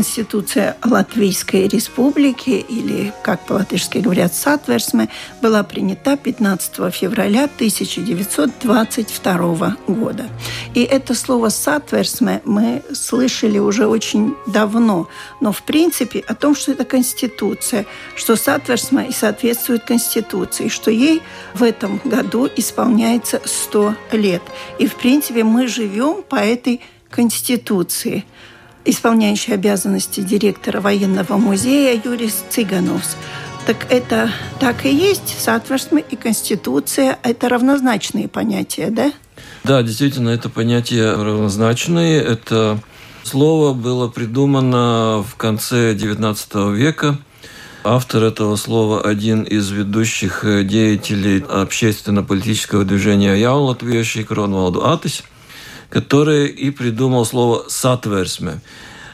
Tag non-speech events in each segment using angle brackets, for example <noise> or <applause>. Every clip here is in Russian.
Конституция Латвийской Республики, или, как по-латышски говорят, Сатверсме, была принята 15 февраля 1922 года. И это слово «сатверсме» мы слышали уже очень давно, но в принципе о том, что это Конституция, что «сатверсме» и соответствует Конституции, что ей в этом году исполняется 100 лет. И в принципе мы живем по этой Конституции – исполняющий обязанности директора военного музея Юрис Цыгановс. Так это так и есть, соответственно, и Конституция – это равнозначные понятия, да? Да, действительно, это понятия равнозначные. Это слово было придумано в конце XIX века. Автор этого слова – один из ведущих деятелей общественно-политического движения «jaunlatvieši» Кронвалду Атис – который и придумал слово «сатверсме»,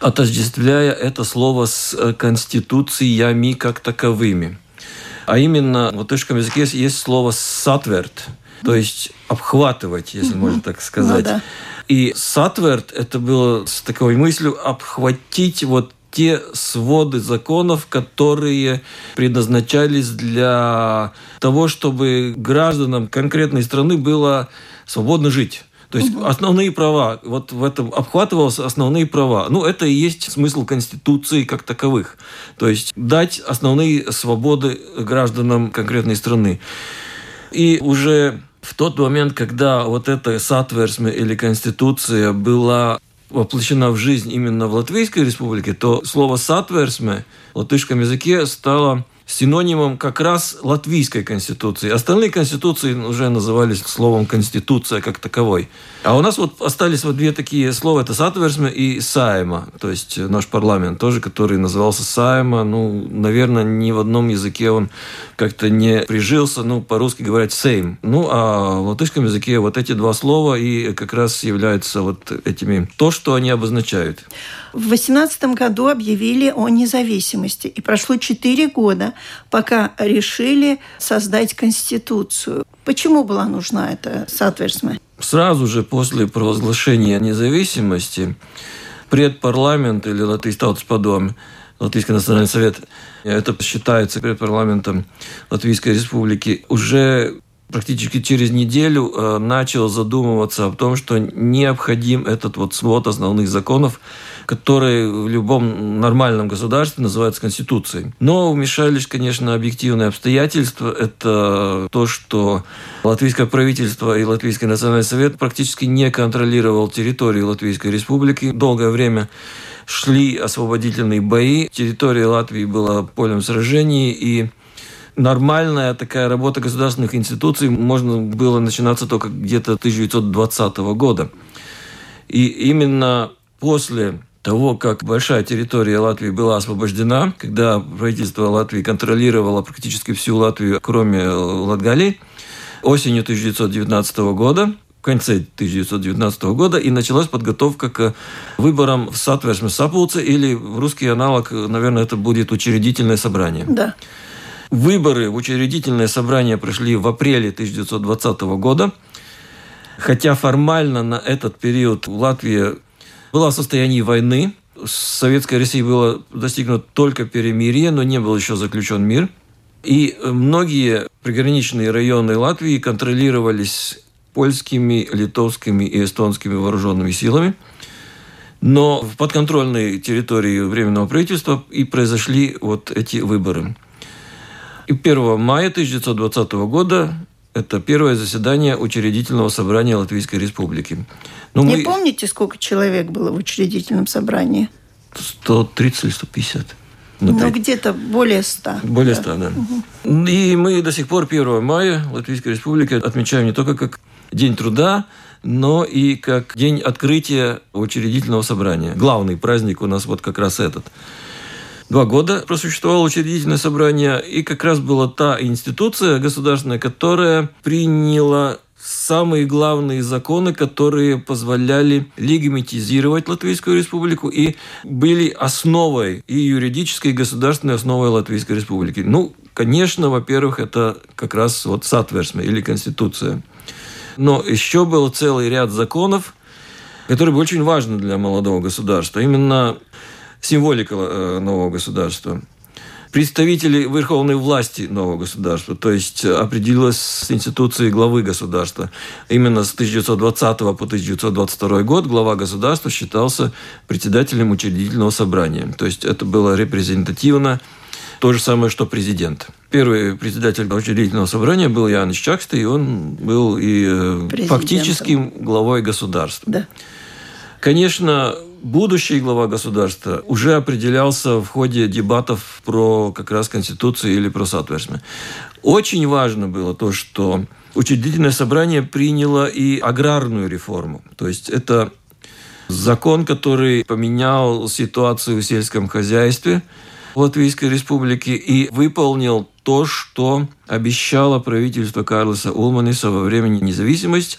отождествляя это слово с э, конституциями как таковыми. А именно в латышском языке есть слово «satvert», то есть обхватывать, если угу. можно так сказать. Ну, да. И сатверт это было с такой мыслью обхватить вот те своды законов, которые предназначались для того, чтобы гражданам конкретной страны было свободно жить. То есть угу. основные права, вот в этом обхватывалось основные права. Ну, это и есть смысл Конституции как таковых. То есть дать основные свободы гражданам конкретной страны. И уже в тот момент, когда вот эта сатверсме или Конституция была воплощена в жизнь именно в Латвийской республике, то слово «сатверсме» в латышском языке стало синонимом как раз латвийской конституции. Остальные конституции уже назывались словом «конституция» как таковой. А у нас вот остались вот две такие слова. Это «сатверсме» и «Saeima». То есть наш парламент тоже, который назывался «Saeima». Ну, наверное, ни в одном языке он как-то не прижился. Ну, по-русски говорят «сейм». Ну, а в латышском языке вот эти два слова и как раз являются вот этими... То, что они обозначают. В 18 году объявили о независимости. И прошло 4 года, пока решили создать Конституцию. Почему была нужна эта соответственно? Сразу же после провозглашения независимости предпарламент или Латвийский Таутспадом, Латвийский национальный совет, это считается предпарламентом Латвийской республики, уже практически через неделю э, начал задумываться о том, что необходим этот вот свод основных законов, который в любом нормальном государстве называется Конституцией. Но вмешались, конечно, объективные обстоятельства. Это то, что латвийское правительство и Латвийский национальный совет практически не контролировал территорию Латвийской республики. Долгое время шли освободительные бои. Территория Латвии была полем сражений, и нормальная такая работа государственных институций можно было начинаться только где-то 1920 года. И именно после того, как большая территория Латвии была освобождена, когда правительство Латвии контролировало практически всю Латвию, кроме Латгалии, осенью 1919 года, в конце 1919 года, и началась подготовка к выборам в Satversmes sapulce, или русский аналог, наверное, это будет учредительное собрание. Да. Выборы в учредительное собрание прошли в апреле 1920 года. Хотя формально на этот период Латвия была в состоянии войны. С Советской Россией было достигнуто только перемирие, но не был еще заключен мир. И многие приграничные районы Латвии контролировались польскими, литовскими и эстонскими вооруженными силами. Но в подконтрольной территории Временного правительства и произошли вот эти выборы. И 1 мая 1920 года это первое заседание учредительного собрания Латвийской Республики. Но ну, Не мы... помните, сколько человек было в учредительном собрании? 130 или 150. Ну, где-то более ста. Более ста, да. Угу. И мы до сих пор 1 мая Латвийской Республики отмечаем не только как День труда, но и как день открытия учредительного собрания. Главный праздник у нас вот как раз этот. Два года просуществовало учредительное собрание, и как раз была та институция государственная, которая приняла самые главные законы, которые позволяли легимитизировать Латвийскую республику и были основой и юридической, и государственной основой Латвийской республики. Ну, конечно, во-первых, это как раз вот сатверсме или конституция. Но еще был целый ряд законов, которые были очень важны для молодого государства. Именно символика э, нового государства – представители верховной власти нового государства, то есть определилась с институцией главы государства. Именно с 1920 по 1922 год глава государства считался председателем учредительного собрания. То есть это было репрезентативно то же самое, что президент. Первый председатель учредительного собрания был Янис Чаксты, и он был и фактическим главой государства. Да. Конечно, будущий глава государства уже определялся в ходе дебатов про как раз Конституцию или про Сатверсме. Очень важно было то, что учредительное собрание приняло и аграрную реформу. То есть это закон, который поменял ситуацию в сельском хозяйстве Латвийской республики и выполнил то, что обещало правительство Карлиса Улманиса во время независимости,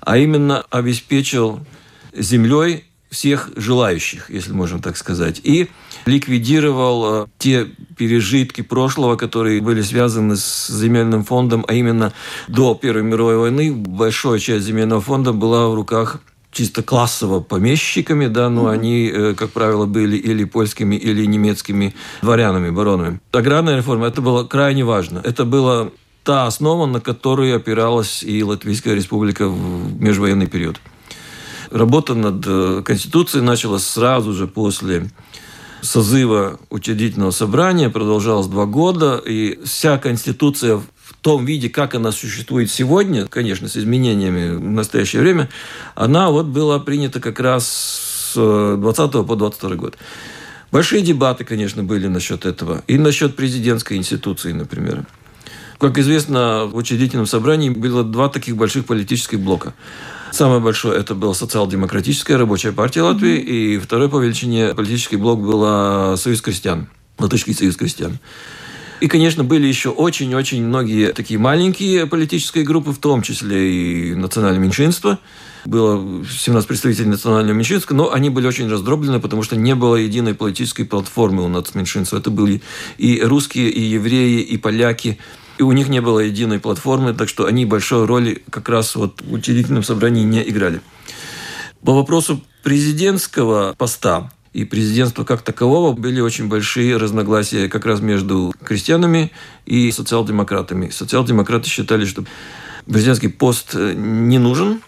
а именно обеспечил землей всех желающих, если можно так сказать. И ликвидировал э, те пережитки прошлого, которые были связаны с земельным фондом, а именно до Первой мировой войны большая часть земельного фонда была в руках чисто классово помещиками, да, но они, э, как правило, были или польскими, или немецкими дворянами, баронами. Аграрная реформа, это было крайне важно. Это была та основа, на которую опиралась и Латвийская республика в межвоенный период. Работа над э, Конституцией началась сразу же после созыва учредительного собрания, продолжалась два года, и вся Конституция в том виде, как она существует сегодня, конечно, с изменениями в настоящее время, она вот была принята как раз с 20 по 22 год. Большие дебаты, конечно, были насчет этого. И насчет президентской институции, например. Как известно, в учредительном собрании было два таких больших политических блока. Самое большое это была социал-демократическая рабочая партия Латвии, и второй по величине политический блок был Союз крестьян, Латышский союз крестьян. И, конечно, были еще очень-очень многие такие маленькие политические группы, в том числе и национальное меньшинство. Было 17 представителей национального меньшинства, но они были очень раздроблены, потому что не было единой политической платформы у нацменьшинства. Это были и русские, и евреи, и поляки – и у них не было единой платформы, так что они большой роли как раз вот в учредительном собрании не играли. По вопросу президентского поста и президентства как такового были очень большие разногласия как раз между крестьянами и социал-демократами. Социал-демократы считали, что президентский пост не нужен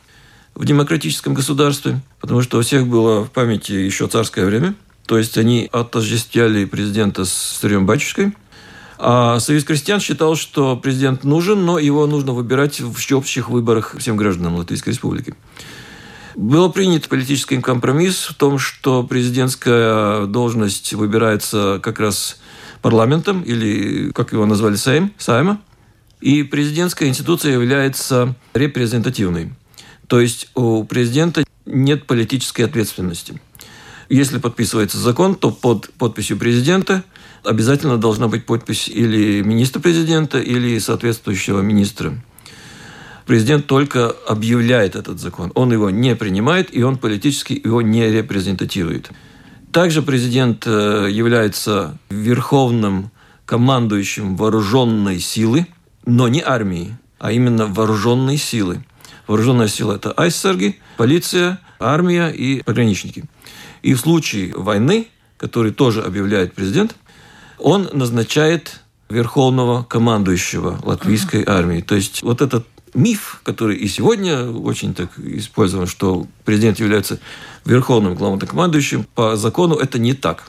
в демократическом государстве, потому что у всех было в памяти еще царское время. То есть они отождествляли президента с царем батюшкой – Союз крестьян считал, что президент нужен, но его нужно выбирать в всеобщих выборах всем гражданам Латвийской Республики. Был принят политический компромисс в том, что президентская должность выбирается как раз парламентом, или, как его назвали, Сейм, Сайма, и президентская институция является репрезентативной. То есть у президента нет политической ответственности. Если подписывается закон, то под подписью президента – обязательно должна быть подпись или министра-президента, или соответствующего министра. Президент только объявляет этот закон. Он его не принимает, и он политически его не репрезентативует. Также президент э, является верховным командующим вооруженной силы, но не армии, а именно вооруженной силы. Вооруженная сила – это айсерги, полиция, армия и пограничники. И в случае войны, который тоже объявляет президент – он назначает верховного командующего латвийской армии. То есть вот этот миф, который и сегодня очень так использован, что президент является верховным главнокомандующим, по закону это не так.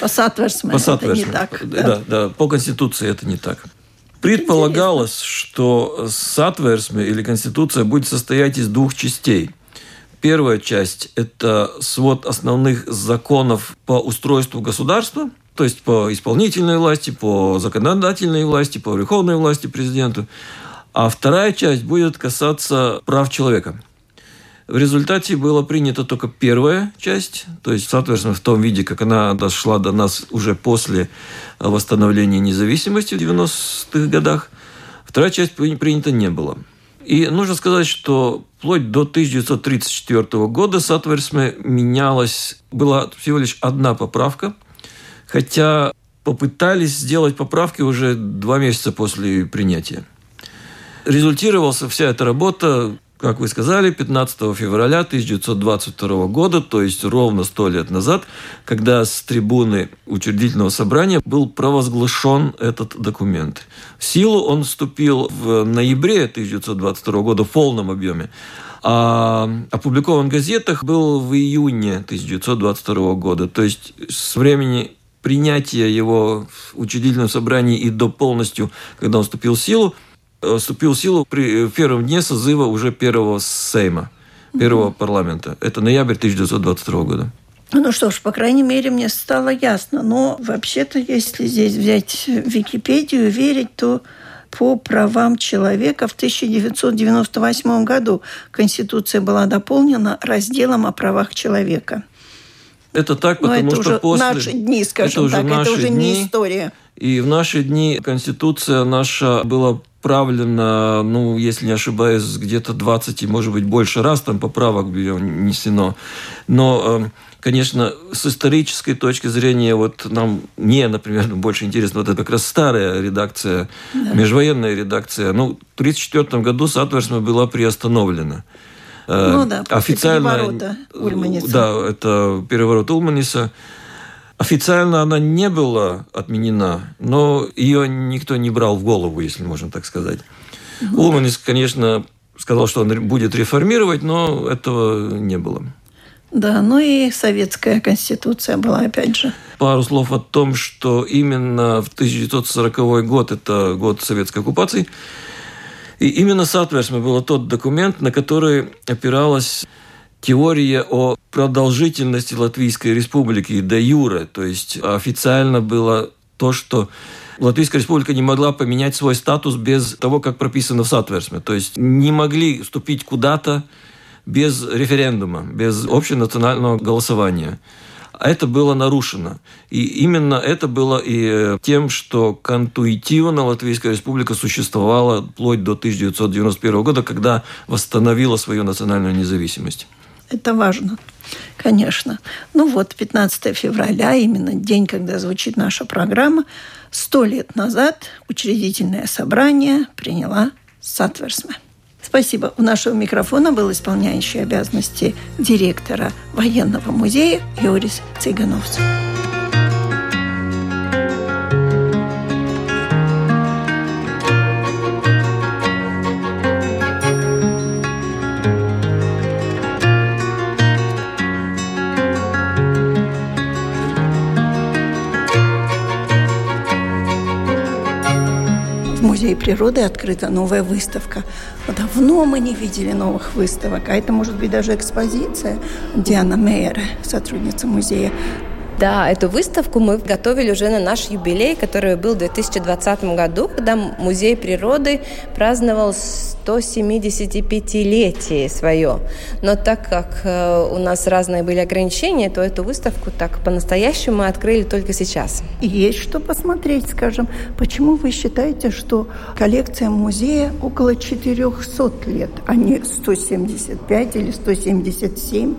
По сатверсме, это не так. Да. да, да, по Конституции это не так. Предполагалось, Интересно. что сатверсме или Конституция будет состоять из двух частей. Первая часть – это свод основных законов по устройству государства, то есть по исполнительной власти, по законодательной власти, по верховной власти президенту. А вторая часть будет касаться прав человека. В результате была принята только первая часть, то есть, соответственно, в том виде, как она дошла до нас уже после восстановления независимости в 90-х годах. Вторая часть принята не была. И нужно сказать, что вплоть до 1934 года Сатверсме менялась, была всего лишь одна поправка, хотя попытались сделать поправки уже два месяца после принятия. Результировался вся эта работа как вы сказали, 15 февраля 1922 года, то есть ровно сто лет назад, когда с трибуны учредительного собрания был провозглашен этот документ. В силу он вступил в ноябре 1922 года в полном объеме, а опубликован в газетах был в июне 1922 года. То есть с времени принятия его в учредительном собрании и до полностью, когда он вступил в силу, Э, вступил в силу при первом дне созыва уже первого Сейма, первого угу. парламента. Это ноябрь 1922 года. Ну что ж, по крайней мере, мне стало ясно. Но вообще-то, если здесь взять Википедию и верить, то по правам человека в 1998 году Конституция была дополнена разделом о правах человека. Это так, потому это что уже после... наши дни, скажем это так, это уже дни, не история. И в наши дни Конституция наша была правлено, ну, если не ошибаюсь, где-то 20 и, может быть, больше раз там поправок было внесено. Но, эм, конечно, с исторической точки зрения, вот нам, мне, например, больше интересно, вот это как раз старая редакция, да. межвоенная редакция. Ну, в 1934 году Сатверсма была приостановлена. Э, ну да, официально, переворота Ульманиса. Да, это переворот Ульманиса. Официально она не была отменена, но ее никто не брал в голову, если можно так сказать. Угу. Улманис, конечно, сказал, что он будет реформировать, но этого не было. Да, ну и советская конституция была, опять же. Пару слов о том, что именно в 1940 год, это год советской оккупации, и именно соответственно был тот документ, на который опиралась теория о продолжительности Латвийской республики де юре, то есть официально было то, что Латвийская республика не могла поменять свой статус без того, как прописано в Сатверсме. То есть не могли вступить куда-то без референдума, без общенационального голосования. А это было нарушено. И именно это было и тем, что контуитивно Латвийская республика существовала вплоть до 1991 года, когда восстановила свою национальную независимость. Это важно, конечно. Ну вот, 15 февраля, именно день, когда звучит наша программа, сто лет назад учредительное собрание приняла Сатверсме. Спасибо. У нашего микрофона был исполняющий обязанности директора военного музея Юрис Цыгановцев. Музее природы открыта новая выставка. Давно мы не видели новых выставок, а это может быть даже экспозиция. Диана Мейер, сотрудница музея, да, эту выставку мы готовили уже на наш юбилей, который был в 2020 году, когда Музей природы праздновал 175-летие свое. Но так как э, у нас разные были ограничения, то эту выставку так по-настоящему мы открыли только сейчас. Есть что посмотреть, скажем. Почему вы считаете, что коллекция музея около 400 лет, а не 175 или 177?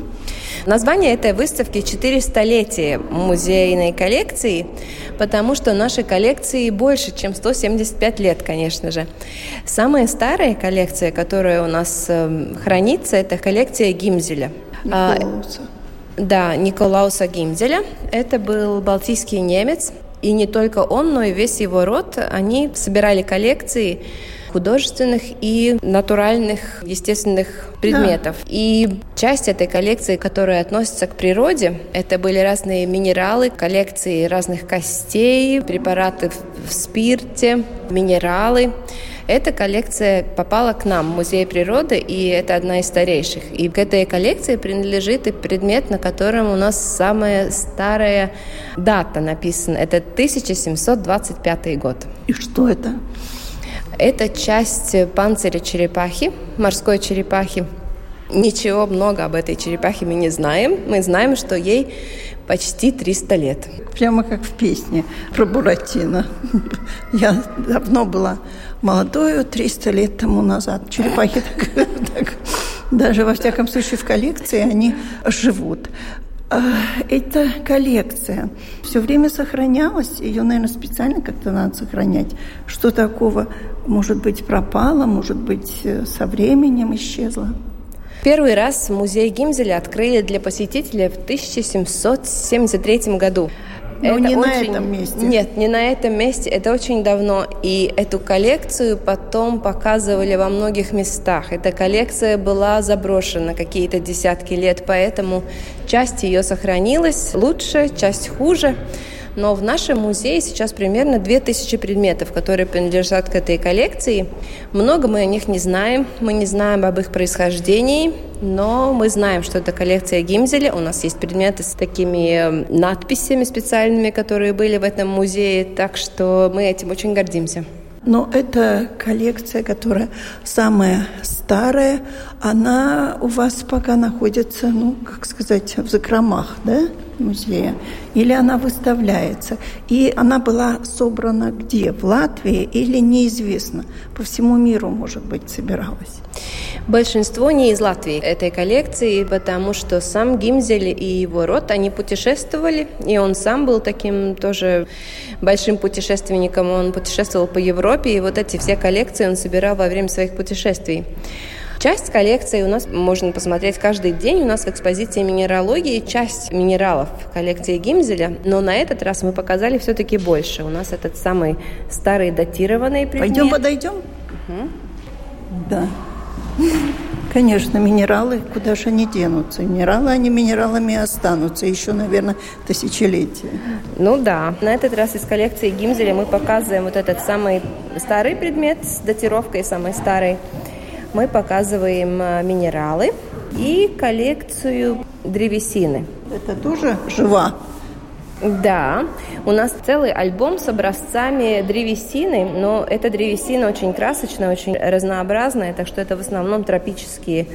Название этой выставки «400-летие музейной коллекции», потому что нашей коллекции больше, чем 175 лет, конечно же. Самая старая коллекция, которая у нас эм, хранится, это коллекция Гимзеля. Николауса. Да, Николауса Гимзеля. Это был балтийский немец. И не только он, но и весь его род, они собирали коллекции художественных и натуральных, естественных предметов. Да. И часть этой коллекции, которая относится к природе, это были разные минералы, коллекции разных костей, препараты в спирте, минералы. Эта коллекция попала к нам в Музей природы, и это одна из старейших. И к этой коллекции принадлежит и предмет, на котором у нас самая старая дата написана. Это 1725 год. И что это? Это часть панциря черепахи, морской черепахи. Ничего много об этой черепахе мы не знаем. Мы знаем, что ей почти 300 лет. Прямо как в песне про Буратино. <laughs> Я давно была молодою, 300 лет тому назад. Черепахи так, <laughs> так, даже во всяком случае в коллекции они живут. А, эта коллекция все время сохранялась, ее, наверное, специально как-то надо сохранять. Что такого, может быть, пропало, может быть, э, со временем исчезло? Первый раз музей Гимзеля открыли для посетителей в 1773 году. Но это не очень... на этом месте. Нет, не на этом месте. Это очень давно. И эту коллекцию потом показывали во многих местах. Эта коллекция была заброшена какие-то десятки лет, поэтому часть ее сохранилась лучше, часть хуже. Но в нашем музее сейчас примерно 2000 предметов, которые принадлежат к этой коллекции. Много мы о них не знаем, мы не знаем об их происхождении, но мы знаем, что это коллекция Гимзеля. У нас есть предметы с такими эм, надписями специальными, которые были в этом музее, так что мы этим очень гордимся. Но эта коллекция, которая самая старая, она у вас пока находится, ну, как сказать, в закромах, да? Музея, или она выставляется. И она была собрана где? В Латвии или неизвестно? По всему миру, может быть, собиралась. Большинство не из Латвии этой коллекции, потому что сам Гимзель и его род, они путешествовали, и он сам был таким тоже большим путешественником. Он путешествовал по Европе, и вот эти все коллекции он собирал во время своих путешествий. Часть коллекции у нас можно посмотреть каждый день. У нас в экспозиции минералогии часть минералов коллекции Гимзеля, но на этот раз мы показали все-таки больше. У нас этот самый старый датированный предмет. Пойдем подойдем? Угу. Да. Конечно, минералы, куда же они денутся? Минералы, они минералами останутся еще, наверное, тысячелетия. Ну да. На этот раз из коллекции Гимзеля мы показываем вот этот самый старый предмет с датировкой самой старой мы показываем э, минералы и коллекцию древесины. Это тоже жива? Да, у нас целый альбом с образцами древесины, но эта древесина очень красочная, очень разнообразная, так что это в основном тропические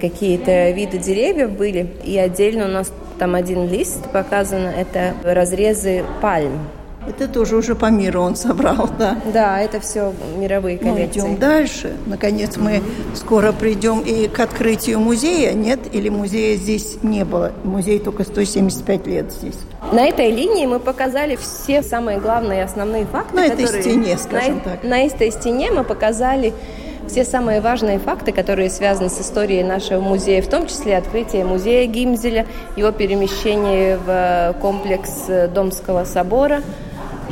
какие-то виды деревьев были. И отдельно у нас там один лист показан, это разрезы пальм. Это тоже уже по миру он собрал, да. Да, это все мировые коллекции. Мы идем дальше. Наконец мы скоро придем и к открытию музея, нет? Или музея здесь не было? Музей только 175 лет здесь. На этой линии мы показали все самые главные основные факты. На которые... этой стене, скажем на, так. На этой стене мы показали все самые важные факты, которые связаны с историей нашего музея, в том числе открытие музея Гимзеля, его перемещение в комплекс Домского собора –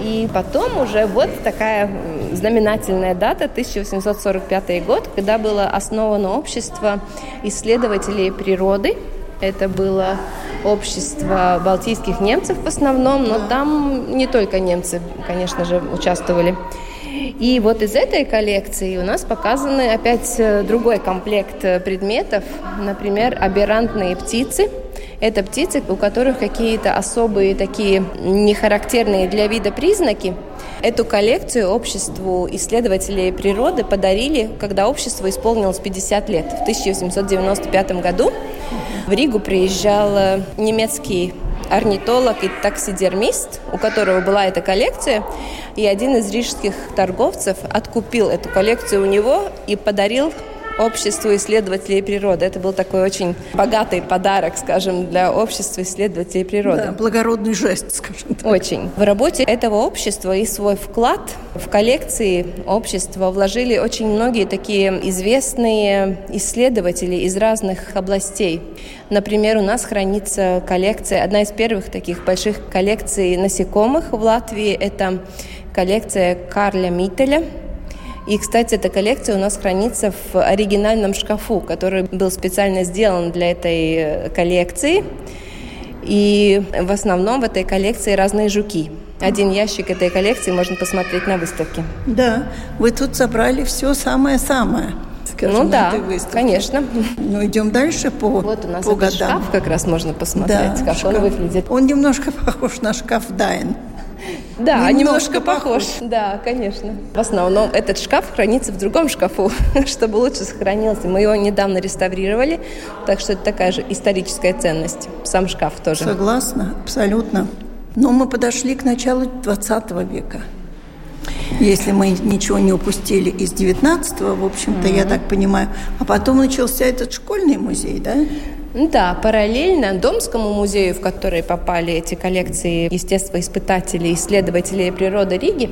и потом уже вот такая знаменательная дата, 1845 год, когда было основано общество исследователей природы. Это было общество балтийских немцев в основном, но там не только немцы, конечно же, участвовали. И вот из этой коллекции у нас показаны опять э, другой комплект э, предметов, например, аберрантные птицы – это птицы, у которых какие-то особые такие нехарактерные для вида признаки. Эту коллекцию обществу исследователей природы подарили, когда обществу исполнилось 50 лет. В 1895 году в Ригу приезжал немецкий орнитолог и таксидермист, у которого была эта коллекция, и один из рижских торговцев откупил эту коллекцию у него и подарил обществу исследователей природы. Это был такой очень богатый подарок, скажем, для общества исследователей природы. Да, благородный жест, скажем так. Очень. В работе этого общества и свой вклад в коллекции общества вложили очень многие такие известные исследователи из разных областей. Например, у нас хранится коллекция, одна из первых таких больших коллекций насекомых в Латвии. Это коллекция Карля Мителя – и, кстати, эта коллекция у нас хранится в оригинальном шкафу, который был специально сделан для этой э, коллекции. И в основном в этой коллекции разные жуки. Один ящик этой коллекции можно посмотреть на выставке. Да, вы тут собрали все самое-самое. Скажем, ну да, конечно. Ну идем дальше по Вот у нас по этот годам. шкаф как раз можно посмотреть, Да, как шкаф. он выглядит. Он немножко <laughs> похож на шкаф Дайн. Да, Немножко немножко похож. Да, конечно. В основном этот шкаф хранится в другом шкафу, <laughs> чтобы лучше сохранился. Мы его недавно реставрировали, так что это такая же историческая ценность. Сам шкаф тоже. Согласна, абсолютно. Но мы подошли к началу 20 века. Если мы ничего не упустили из 19-го, в общем-то, я так понимаю. А потом начался этот школьный музей, да? Да, параллельно Домскому музею, в который попали эти коллекции естествоиспытателей, исследователей природы Риги,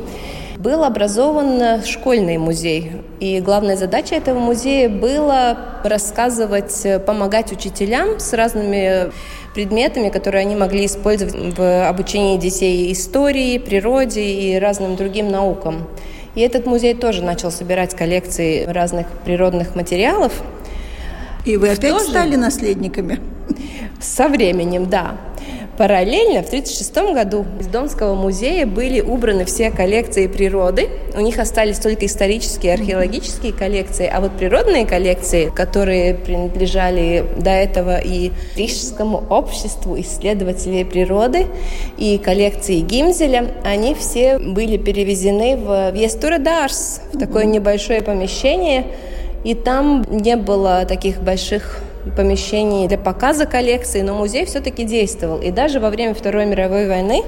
был образован школьный музей. И главная задача этого музея была рассказывать, помогать учителям с разными предметами, которые они могли использовать в обучении детей истории, природе и разным другим наукам. И этот музей тоже начал собирать коллекции разных природных материалов, И вы опять Тоже? стали наследниками? Со временем, да. Параллельно в 1936 году из Домского музея были убраны все коллекции природы. У них остались только исторические археологические коллекции, а вот природные коллекции, которые принадлежали до этого и Рижскому обществу исследователей природы, и коллекции Гимзеля, они все были перевезены в Вестура Дарс, в такое небольшое помещение, и там не было таких больших помещений для показа коллекции, но музей все-таки действовал. И даже во время Второй мировой войны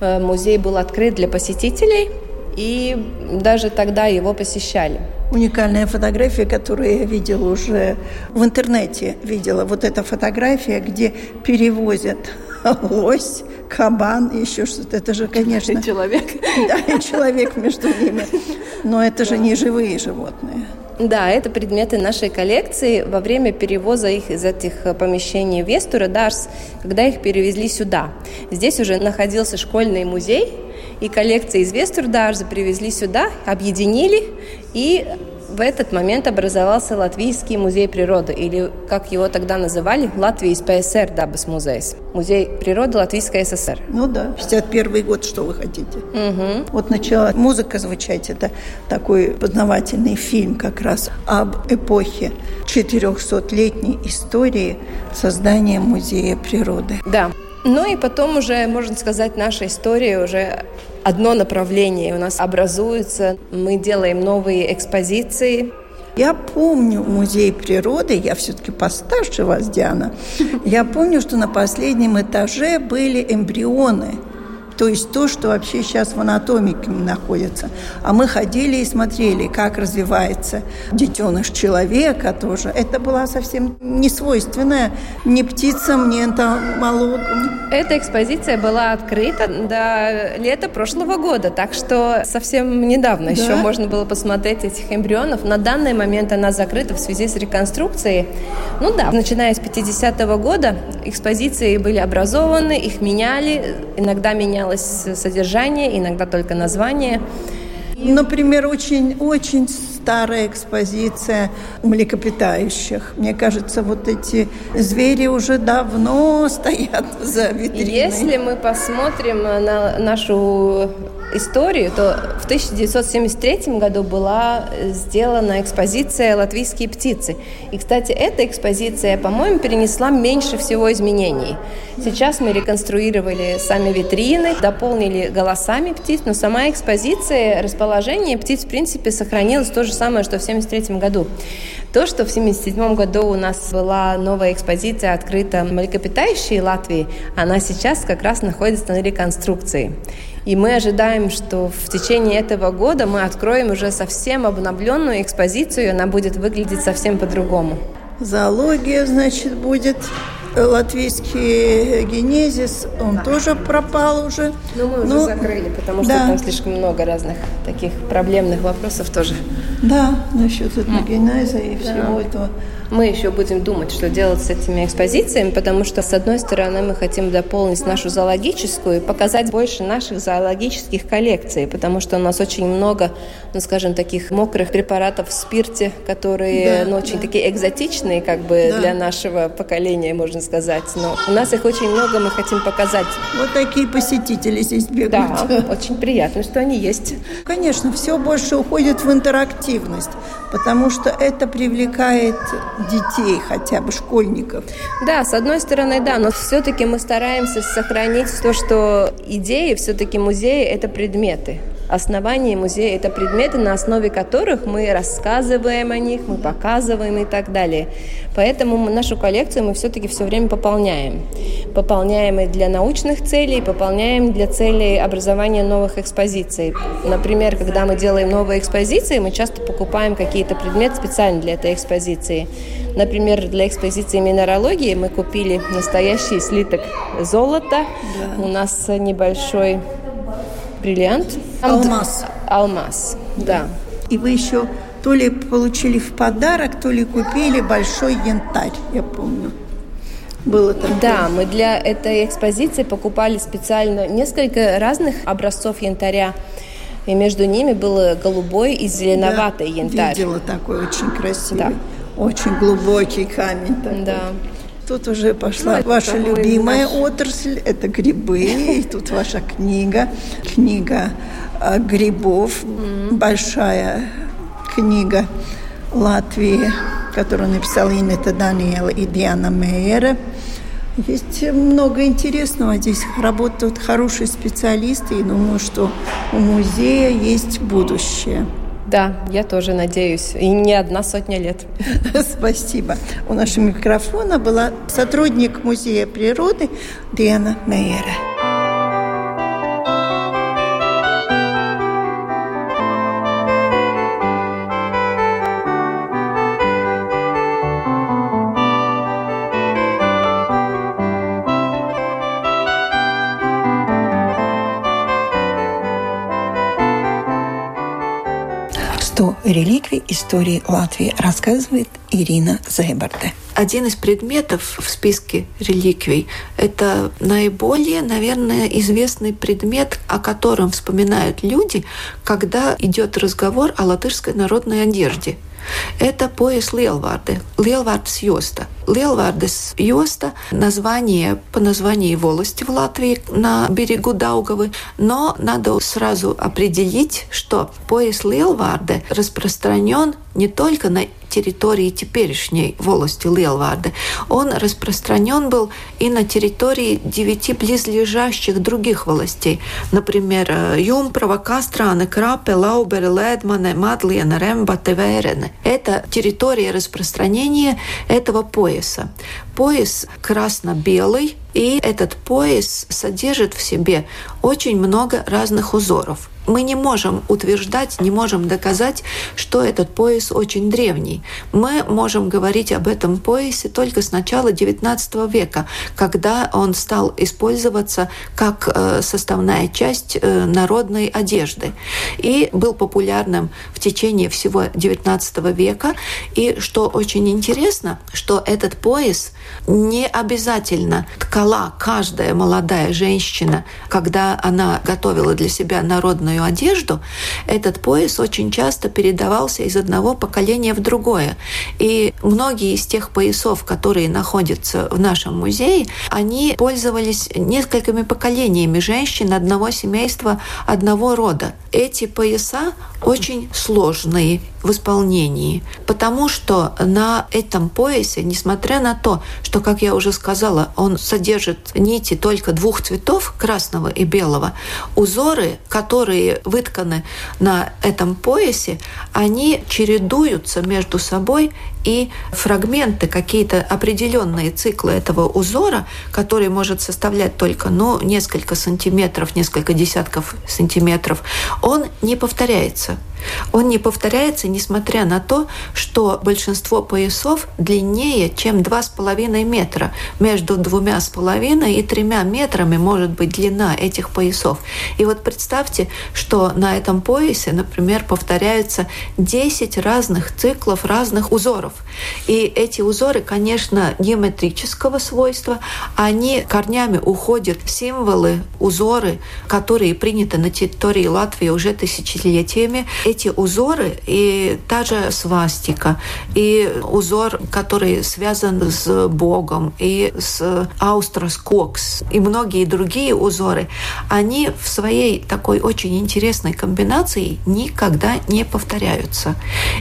э, музей был открыт для посетителей, и даже тогда его посещали. Уникальная фотография, которую я видела уже в интернете. Видела вот эта фотография, где перевозят лось, кабан и еще что-то. Это же, конечно... Человек. <laughs> Да, и человек между ними. Но это же не живые животные. Да, это предметы нашей коллекции во время перевоза их из этих э, помещений в Вестура, Дарс, когда их перевезли сюда. Здесь уже находился школьный музей, и коллекции из Вестурдарза привезли сюда, объединили, и в этот момент образовался Латвийский музей природы, или, как его тогда называли, Латвийс ПСР Дабас музейс. Музей природы Латвийской ССР. Ну да, 51 год, что вы хотите. Вот начала музыка звучать, это такой познавательный фильм как раз об эпохе 400-летней истории создания музея природы. Да. Ну и потом уже, можно сказать, наша история уже одно направление у нас образуется. Мы делаем новые экспозиции. Я помню музей природы, я все-таки постарше вас, Диана. Я помню, что на последнем этаже были эмбрионы. То есть то, что вообще сейчас в анатомике находится. А мы ходили и смотрели, как развивается детеныш человека тоже. Это была совсем не свойственная ни птицам, ни энтомологам. Эта экспозиция была открыта до лета прошлого года, так что совсем недавно Да? еще можно было посмотреть этих эмбрионов. На данный момент она закрыта в связи с реконструкцией. Ну да, начиная с 50-го года экспозиции были образованы, их меняли, иногда менялось содержание, иногда только название. Например, очень-очень старая экспозиция млекопитающих. Мне кажется, вот эти звери уже давно стоят за витриной. Если мы посмотрим на нашу историю, то в 1973 году была сделана экспозиция «Латвийские птицы». И, кстати, эта экспозиция, по-моему, перенесла меньше всего изменений. Сейчас мы реконструировали сами витрины, дополнили голосами птиц, но сама экспозиция, расположение птиц, в принципе, сохранилось то же самое, что в 1973 году. То, что в 1977 году у нас была новая экспозиция открыта «Млекопитающие Латвии», она сейчас как раз находится на реконструкции. И мы ожидаем, что в течение этого года мы откроем уже совсем обновленную экспозицию, она будет выглядеть совсем по-другому. Зоология, значит, будет. Латвийский генезис, он тоже пропал уже. Но мы уже Ну, закрыли, потому что да. там слишком много разных таких проблемных вопросов тоже. Да, насчет этногенеза и всего этого Мы еще будем думать, что делать с этими экспозициями, потому что, с одной стороны, мы хотим дополнить нашу зоологическую и показать больше наших зоологических коллекций, потому что у нас очень много, ну, скажем, таких мокрых препаратов в спирте, которые, да, ну, очень да. такие экзотичные, как бы, да. для нашего поколения, можно сказать. Но у нас их очень много, мы хотим показать. Вот такие посетители здесь бегают. Да, очень приятно, что они есть. Конечно, все больше уходит в интерактивность, потому что это привлекает детей, хотя бы школьников. Да, с одной стороны, да, но все-таки мы стараемся сохранить то, что идеи все-таки музея – это предметы основание музея – это предметы, на основе которых мы рассказываем о них, мы показываем и так далее. Поэтому нашу коллекцию мы все-таки все время пополняем. Пополняем и для научных целей, пополняем для целей образования новых экспозиций. Например, когда мы делаем новые экспозиции, мы часто покупаем какие-то предметы специально для этой экспозиции. Например, для экспозиции минералогии мы купили настоящий слиток золота. Да. У нас небольшой бриллиант. Алмаз. Алмаз, да. И вы еще то ли получили в подарок, то ли купили большой янтарь, я помню. Было такое. Да, мы для этой экспозиции покупали специально несколько разных образцов янтаря. И между ними был голубой и зеленоватый да, янтарь. видела такой очень красивый, да. очень глубокий камень. Такой. Да. Тут уже пошла ну, ваша любимая наш... отрасль, это грибы. И тут ваша книга, книга а, грибов, mm-hmm. большая книга Латвии, которую написала Инета Даниэла и Диана Мейера. Есть много интересного. Здесь работают хорошие специалисты, и думаю, что у музея есть будущее. Да, я тоже надеюсь. И не одна сотня лет. <laughs> Спасибо. У нашего микрофона была сотрудник Музея природы Диана Мейера. Истории Латвии рассказывает Ирина Зайбарде. Один из предметов в списке реликвий – это наиболее, наверное, известный предмет, о котором вспоминают люди, когда идет разговор о латышской народной одежде – это пояс Lielvārde, Lielvārdes josta. Lielvārdes josta – название по названию волости в Латвии на берегу Даугавы, но надо сразу определить, что пояс Lielvārde распространен не только на территории теперешней волости Лелварда. Он распространен был и на территории девяти близлежащих других властей, например, э, Юмпрова, Кастраны, Крапе, Лаубере, Ледмане, Мадлена, Рембате, Верене. Это территория распространения этого пояса. Пояс красно-белый, и этот пояс содержит в себе очень много разных узоров мы не можем утверждать, не можем доказать, что этот пояс очень древний. Мы можем говорить об этом поясе только с начала XIX века, когда он стал использоваться как э, составная часть э, народной одежды и был популярным в течение всего XIX века. И что очень интересно, что этот пояс не обязательно ткала каждая молодая женщина, когда она готовила для себя народную одежду, этот пояс очень часто передавался из одного поколения в другое. И многие из тех поясов, которые находятся в нашем музее, они пользовались несколькими поколениями женщин одного семейства, одного рода. Эти пояса очень сложные в исполнении, потому что на этом поясе, несмотря на то, что, как я уже сказала, он содержит нити только двух цветов, красного и белого, узоры, которые вытканы на этом поясе, они чередуются между собой и фрагменты, какие-то определенные циклы этого узора, который может составлять только ну, несколько сантиметров, несколько десятков сантиметров, он не повторяется. Он не повторяется, несмотря на то, что большинство поясов длиннее, чем 2,5 метра. Между двумя с половиной и тремя метрами может быть длина этих поясов. И вот представьте, что на этом поясе, например, повторяются 10 разных циклов, разных узоров. И эти узоры, конечно, геометрического свойства, они корнями уходят в символы, узоры, которые приняты на территории Латвии уже тысячелетиями. Эти узоры и та же свастика, и узор, который связан с Богом, и с Аустрос Кокс, и многие другие узоры, они в своей такой очень интересной комбинации никогда не повторяются.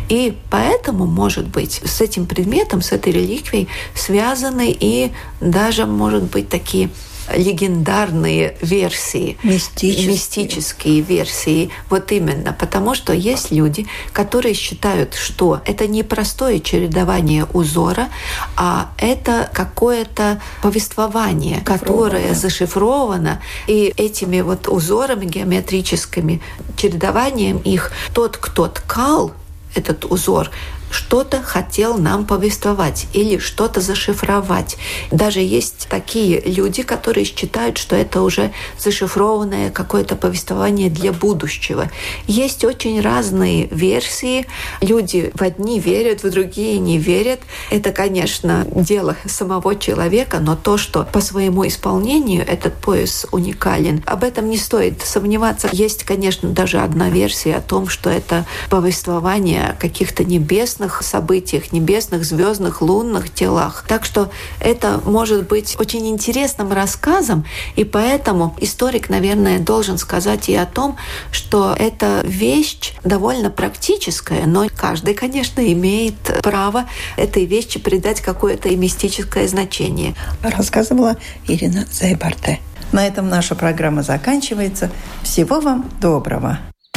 И поэтому, может быть, с этим предметом, с этой реликвией связаны и даже, может быть, такие легендарные версии, мистические. мистические версии. Вот именно, потому что есть люди, которые считают, что это не простое чередование узора, а это какое-то повествование, которое зашифровано, и этими вот узорами геометрическими, чередованием их, тот, кто ткал этот узор, что-то хотел нам повествовать или что-то зашифровать. Даже есть такие люди, которые считают, что это уже зашифрованное какое-то повествование для будущего. Есть очень разные версии. Люди в одни верят, в другие не верят. Это, конечно, дело самого человека, но то, что по своему исполнению этот пояс уникален, об этом не стоит сомневаться. Есть, конечно, даже одна версия о том, что это повествование каких-то небесных небесных событиях, небесных, звездных, лунных телах. Так что это может быть очень интересным рассказом, и поэтому историк, наверное, должен сказать и о том, что эта вещь довольно практическая, но каждый, конечно, имеет право этой вещи придать какое-то и мистическое значение. Рассказывала Ирина Зайбарте. На этом наша программа заканчивается. Всего вам доброго!